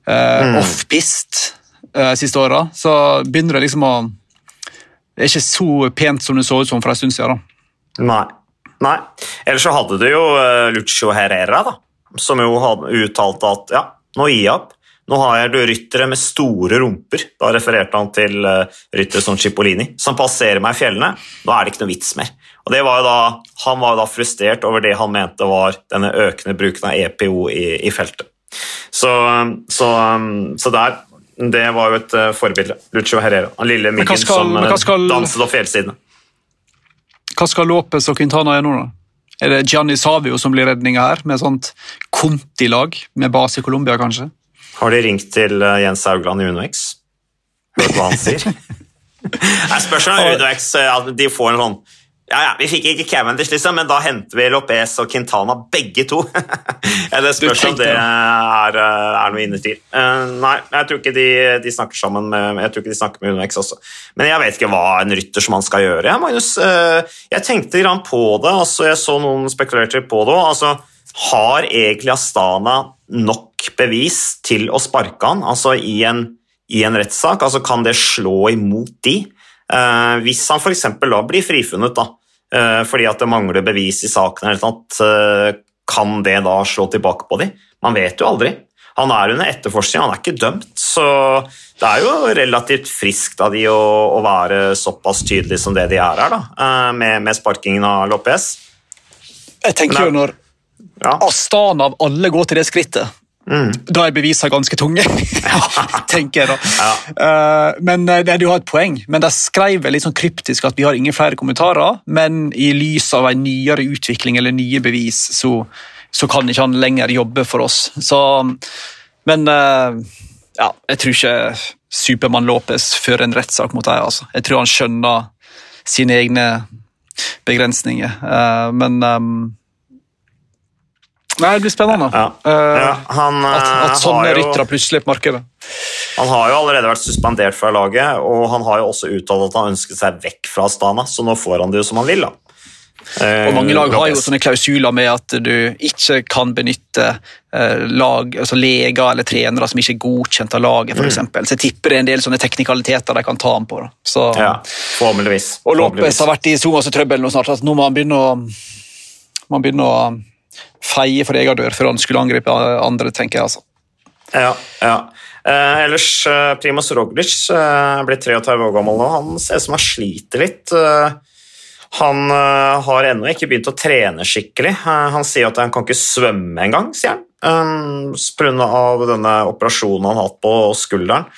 uh,
Mm.
off-pist uh, siste åra, så begynner det liksom å Det er ikke så pent som det så ut som for en stund siden. da.
Nei. Nei. Ellers så hadde du jo eh, Lucio Herrera, da, som jo hadde uttalt at ja, nå gir jeg opp. Nå har jeg ryttere med store rumper. Da refererte han til uh, ryttere som Cipollini, som passerer meg i fjellene. Nå er det ikke noe vits mer. Og det var jo da, Han var jo da frustrert over det han mente var denne økende bruken av EPO i, i feltet. Så, så, så der Det var jo et eh, forbilde. Lucio Herrera. Den lille myggen som eh, danset opp fjellsidene.
Hva skal Lopez og Quintana gjøre nå, da? Er det Gianni Savio som blir redninga her, med sånt Conti-lag, med base i Colombia, kanskje?
Har de ringt til eh, Jens Haugland i UnoX? Hørt hva han sier? Jeg spørs om UnoX eh, at de får en sånn Ja, ja, Vi fikk ikke Cavendish, liksom, men da henter vi Lopez og Quintana begge to. det spørs om det er, eh, er noe innertid. Uh, nei, jeg tror ikke de, de, snakker sammen med jeg tror ikke de snakker med UnoX også. Men jeg vet ikke hva en ryttersmann skal gjøre. Ja, Magnus, uh, jeg tenkte grann på det. altså Jeg så noen spekulerte på det òg. Altså, har egentlig Astana nok bevis til å sparke han altså i en, i en rettssak? Altså, kan det slå imot de? Uh, hvis han f.eks. da blir frifunnet, da, fordi at det mangler bevis i saken, eller noe, uh, kan det da slå tilbake på dem? Man vet jo aldri. Han er under etterforskning, han er ikke dømt, så det er jo relativt friskt av de å, å være såpass tydelige som det de er her, da, med, med sparkingen av Lopez.
Jeg tenker jo når ja. Astana av alle går til det skrittet, Mm. Da er bevisene ganske tunge, tenker jeg da. Ja. Uh, men det, Du har et poeng, men de skrev litt sånn kryptisk at vi har ingen flere kommentarer, men i lys av en nyere utvikling eller nye bevis, så, så kan ikke han lenger jobbe for oss. Så, men uh, ja, jeg tror ikke Supermann Lopez fører en rettssak mot deg. Altså. Jeg tror han skjønner sine egne begrensninger, men um, Nei, Det blir spennende. Ja. Uh, ja, han, at, at eh, sånne ryttere plutselig på markedet.
Han har jo allerede vært suspendert fra laget, og han har jo også uttalt at han ønsket seg vekk fra Astana, så nå får han det jo som han vil. da.
Uh, og Mange lag har jo sånne klausuler med at du ikke kan benytte lag, altså leger eller trenere som ikke er godkjent av laget, f.eks. Mm. Så jeg tipper det er en del sånne teknikaliteter de kan ta ham på. Så,
ja, forhåpentligvis.
Og Lopez har vært i så masse trøbbel nå snart at nå må han begynne å, man begynne å feie for egen dør før han skulle angripe andre, tenker jeg. altså.
Ja, ja. Eh, ellers, eh, Primoz Roglic eh, blir 33 år gammel nå. Han ser ut som han sliter litt. Eh, han eh, har ennå ikke begynt å trene skikkelig. Eh, han sier at han kan ikke svømme engang, sier han. Pga. denne operasjonen han har hatt på skulderen.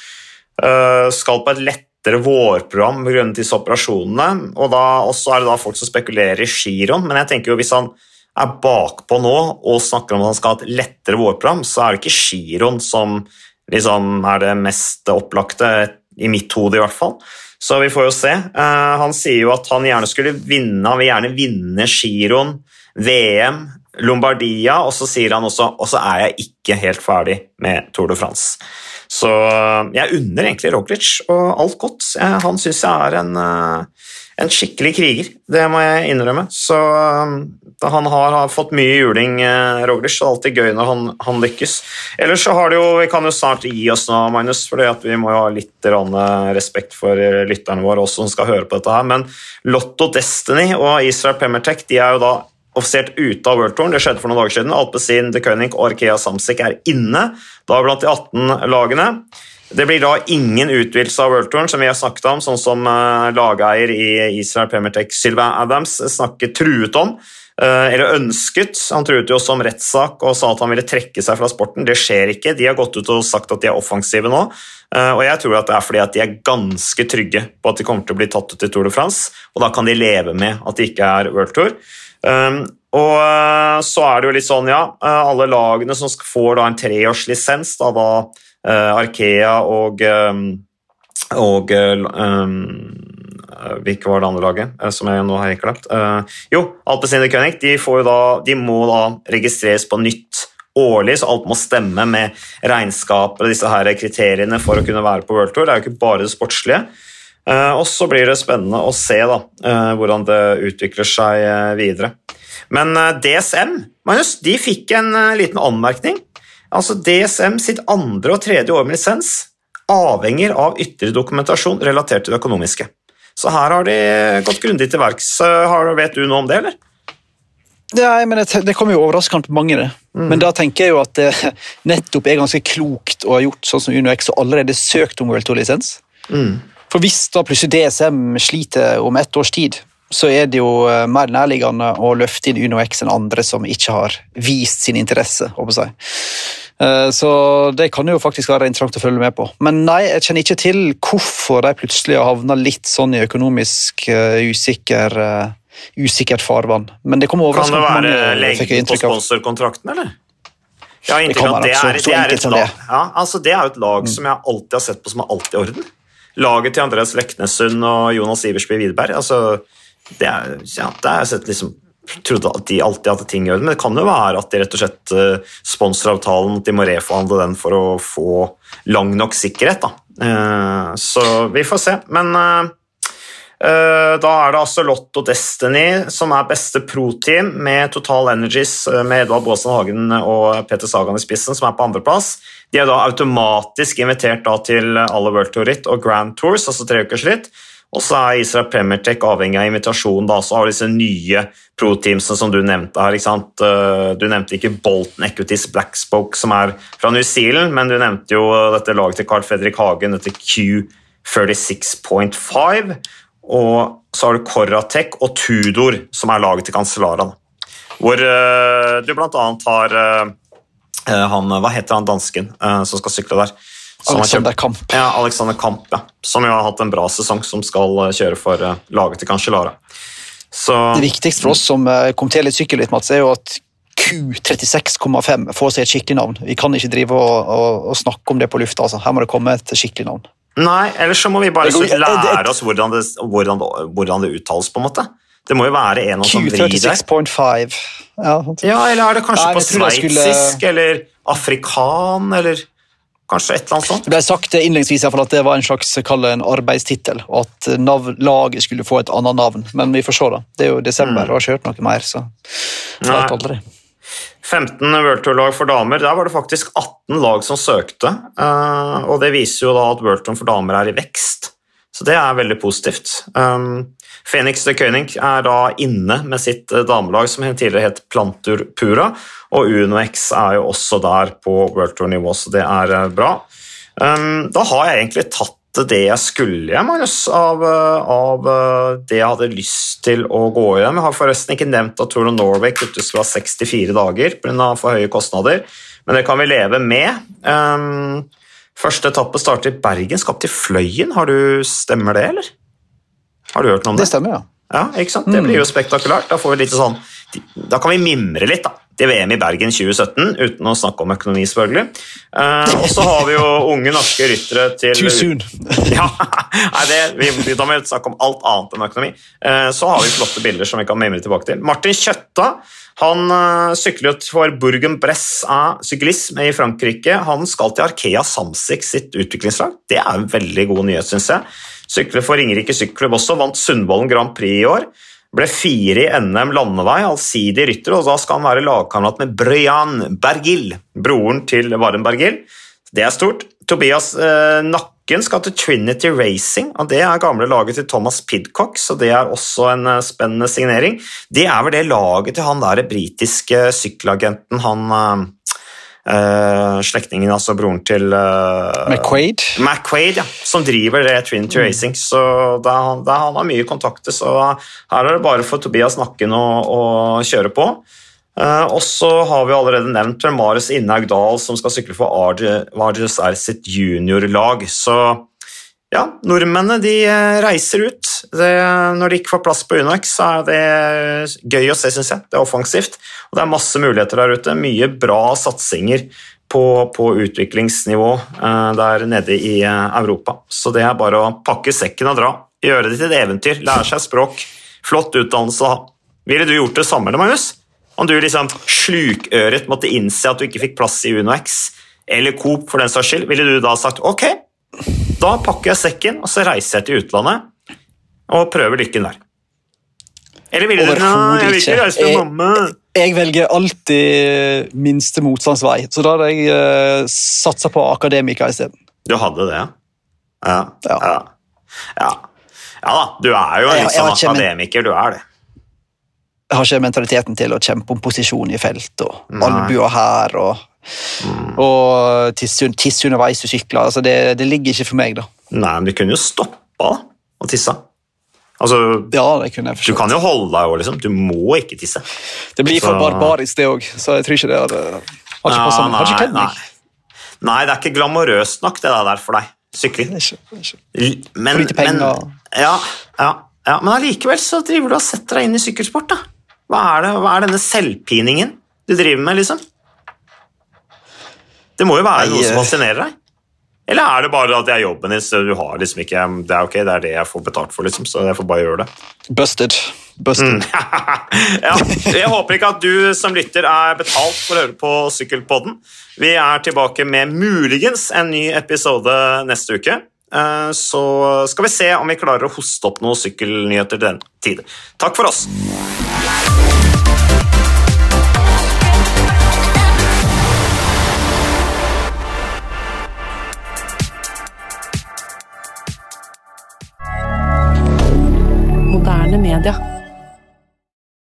Skal på et lettere vårprogram grunnet disse operasjonene. Og da, også er det da folk som spekulerer i giroen, men jeg tenker jo hvis han er bakpå nå og snakker om at han skal ha et lettere vårprogram, så er det ikke giroen som liksom er det mest opplagte, i mitt hode i hvert fall. Så vi får jo se. Uh, han sier jo at han gjerne skulle vinne, han vil gjerne vinne giroen, VM, Lombardia, og så sier han også og så er jeg ikke helt ferdig med Tour de France. Så uh, jeg unner egentlig Roglic og alt godt. Han syns jeg er en uh, en skikkelig kriger, det må jeg innrømme. Så um, han har, har, fått mye juling, eh, Roglic, det er alltid gøy når han, han, lykkes. Ellers så har det jo, Vi kan jo snart gi oss nå, Magnus, for vi må jo ha litt eh, respekt for eh, lytterne våre også som skal høre på dette her. Men Lotto Destiny og Israel Pemertech de er jo da offisielt ute av World Touren. Det skjedde for noen dager siden. Alpezin, De König og Arkea Samsic er inne, da blant de 18 lagene. Det blir da ingen utvidelse av World Touren, som vi har snakket om, sånn som lageeier lageier i Israel Premier Tech, Sylvain Adams, snakket truet om. Uh, eller ønsket. Han truet jo også om rettssak og sa at han ville trekke seg fra sporten. Det skjer ikke. De har gått ut og sagt at de er offensive nå. Og jeg tror at det er fordi at de er ganske trygge på at de kommer til å bli tatt ut i Tour de France, og da kan de leve med at det ikke er World Tour. Um, og så er det jo litt sånn, ja, alle lagene som får da en treårslisens, da, da Eh, Arkea og, eh, og um, Hvilket var det andre laget som jeg nå har glemt? Uh, jo, Alpecin König de, de, må da registreres på nytt årlig, så alt må stemme med regnskapet og disse her kriteriene for å kunne være på World Tour. Det er jo ikke bare det sportslige. Og så blir det spennende å se da, hvordan det utvikler seg videre. Men DSM Magnus, de fikk en liten anmerkning. Altså DSM sitt andre og tredje år med lisens avhenger av ytre dokumentasjon relatert til det økonomiske. Så her har de gått grundig til verks. Vet du noe om det, eller?
Nei, men det, det kommer jo overraskende på mange. det. Mm. Men da tenker jeg jo at det nettopp er ganske klokt å ha gjort sånn som UnoX og allerede søkt om World Tour-lisens. Mm. For hvis da plutselig DSM sliter om ett års tid, så er det jo eh, mer nærliggende å løfte inn UnoX enn andre som ikke har vist sin interesse. håper jeg. Eh, så det kan jo faktisk være interessant å følge med på. Men nei, jeg kjenner ikke til hvorfor de plutselig har havna litt sånn i økonomisk uh, usikker, usikkert farvann. Men det kommer overraskende
Kan det være lengden på sponsorkontrakten, eller? Ja, har inntrykk av det er, det er et lag, ja, altså det er et lag mm. som jeg alltid har sett på som er alltid i orden. Laget til Andreas Leknessund og Jonas Iversby Widerberg. altså det er, ja, det er sett liksom trodde at de alltid hadde ting i orden, men det kan jo være at de rett og slett uh, sponsoravtalen at de må reforhandle den for å få lang nok sikkerhet. Uh, så vi får se. Men uh, da er det altså Lotto Destiny som er beste pro-team, med Total Energies med Edvard Baasen Hagen og Peter Sagan i spissen, som er på andreplass. De er da automatisk invitert da til alle World Tour Ritt og Grand Tours, altså treukersritt. Og så er Israel Premier Tech avhengig av invitasjon. Da, så har disse nye pro-teamsene som du nevnte her. ikke sant? Eh, du nevnte ikke Bolton Equities Blackspoke, som er fra New Zealand, men du nevnte jo dette laget til Carl Fredrik Hagen, dette Q36.5. Og så har du Corratec og Tudor, som er laget til Cancellara. Hvor uh, du bl.a. har uh, han, Hva heter han dansken som skal sykle der?
Alexander Kamp.
Ja, Alexander Kamp, ja. Som jo har hatt en bra sesong, som skal eh, kjøre for uh, laget til Cancellara.
Så... Det viktigste for oss som kom kommenterer litt sykkel, litt, Mats, er jo at Q36,5 får seg et skikkelig navn. Vi kan ikke drive og, og, og snakke om det på lufta. Altså. Her må det komme et skikkelig navn.
Nei, ellers så må vi bare lære oss hvordan det, hvordan, hvordan det, uttales, på en måte. Det må jo være en som vrir der.
Q36,5. Ja,
ja, eller er det kanskje Nei, på sveitsisk skulle... eller afrikan, eller Kanskje et eller annet sånt?
Det ble sagt innledningsvis at det var en slags en arbeidstittel, og at nav laget skulle få et annet navn. Men vi får se, da. Det er jo desember, mm. og har ikke hørt noe mer, så vet aldri.
15 World Tour-lag for damer. Der var det faktisk 18 lag som søkte. Eh, og det viser jo da at World Tour for damer er i vekst. Så det er veldig positivt. Phoenix de König er da inne med sitt eh, damelag som tidligere het Plantur Pura, og UnoX er jo også der på World Tour-nivå, så det er eh, bra. Um, da har jeg egentlig tatt det jeg skulle, Magnus, av, eh, av, det jeg hadde lyst til å gå hjem. Jeg har forresten ikke nevnt at Tour of Norway kuttes fra 64 dager pga. for høye kostnader, men det kan vi leve med. Um, Første etappe starter i Bergen, skal til Fløyen. Har du, Stemmer det, eller? Har du hørt noe om
det? Det stemmer, ja.
Ja, ikke sant? Det blir jo mm. spektakulært. Da, får vi litt sånn, da kan vi mimre litt da, til VM i Bergen 2017, uten å snakke om økonomi, selvfølgelig. Uh, og så har vi jo unge norske ryttere til
Too soon.
ja, nei, det, vi, Da må vi snakke om alt annet enn økonomi. Uh, så har vi flotte bilder som vi kan mimre tilbake til. Martin Kjøtta han uh, sykler for Burgen Bress syklisme i Frankrike. Han skal til Arkea Samsic sitt utviklingslag. Det er en veldig god nyhet, syns jeg. Sykler for Ringerike Sykkelklubb også, vant Sundvolden Grand Prix i år. Ble fire i NM landevei, allsidig rytter, og da skal han være lagkamerat med Bryan Bergil, broren til Varen Bergil. Det er stort. Tobias eh, Nakken skal til Trinity Racing, og det er gamle laget til Thomas Pidcock, så det er også en eh, spennende signering. Det er vel det laget til han der britiske sykkelagenten, han eh, Uh, slektningen, altså broren til uh,
McQuaid?
McQuaid, ja, som driver det Trinity mm. Racing. Så det, det, han har mye kontakter, så her er det bare for Tobias Nakken å, å kjøre på. Uh, og så har vi allerede nevnt Marius Innhaug Dahl, som skal sykle for Arges R sitt juniorlag. Så ja, nordmennene de eh, reiser ut. Det, når de ikke får plass på Unox, så er det gøy å se, syns jeg. Det er offensivt. Og det er masse muligheter der ute. Mye bra satsinger på, på utviklingsnivå uh, der nede i uh, Europa. Så det er bare å pakke sekken og dra. Gjøre det til et eventyr. Lære seg språk. Flott utdannelse Ville du gjort det samme, Magnus? Om du liksom slukøret måtte innse at du ikke fikk plass i UnoX, eller Coop for den saks skyld, ville du da sagt ok, da pakker jeg sekken og så reiser jeg til utlandet og prøver lykken der. Eller ville du
Nei, jeg vil ikke reise med mamma. Jeg velger alltid minste motstands vei, så da hadde jeg uh, satsa på akademika isteden.
Du hadde det, ja? Ja. Ja. ja. ja. da, du er jo sånn akademiker, du er det.
Jeg har ikke mentaliteten til å kjempe om posisjon i felt og albuer her og Mm. Og tisse, tisse, underveis du sykler. Altså det, det, ligger ikke for meg, da.
Nei, men du kunne jo stoppa å tisse. Altså,
ja, det kunne jeg
forstått. Du kan jo holde deg òg, liksom. Du må ikke tisse.
Det blir for så... barbarisk, det òg, så jeg tror ikke det hadde Har ikke passet meg. Nei,
nei. nei, det er ikke glamorøst nok, det der for deg. Sykling.
Men, for lite penger. Men,
ja, ja, ja, men allikevel så driver du og setter deg inn i sykkelsport, da. Hva er, det, hva er denne selvpiningen du driver med, liksom? Det må jo være noe som fascinerer deg? Eller er det bare at det er jobben din, så du har liksom ikke Det er ok, det er det jeg får betalt for, liksom, så jeg får bare gjøre det.
Busted. Busted.
ja, jeg håper ikke at du som lytter er betalt for å høre på Sykkelpodden. Vi er tilbake med muligens en ny episode neste uke. Eh, Så skal vi se om vi klarer å hoste opp noen sykkelnyheter til den tid. Takk for oss.
Moderne media.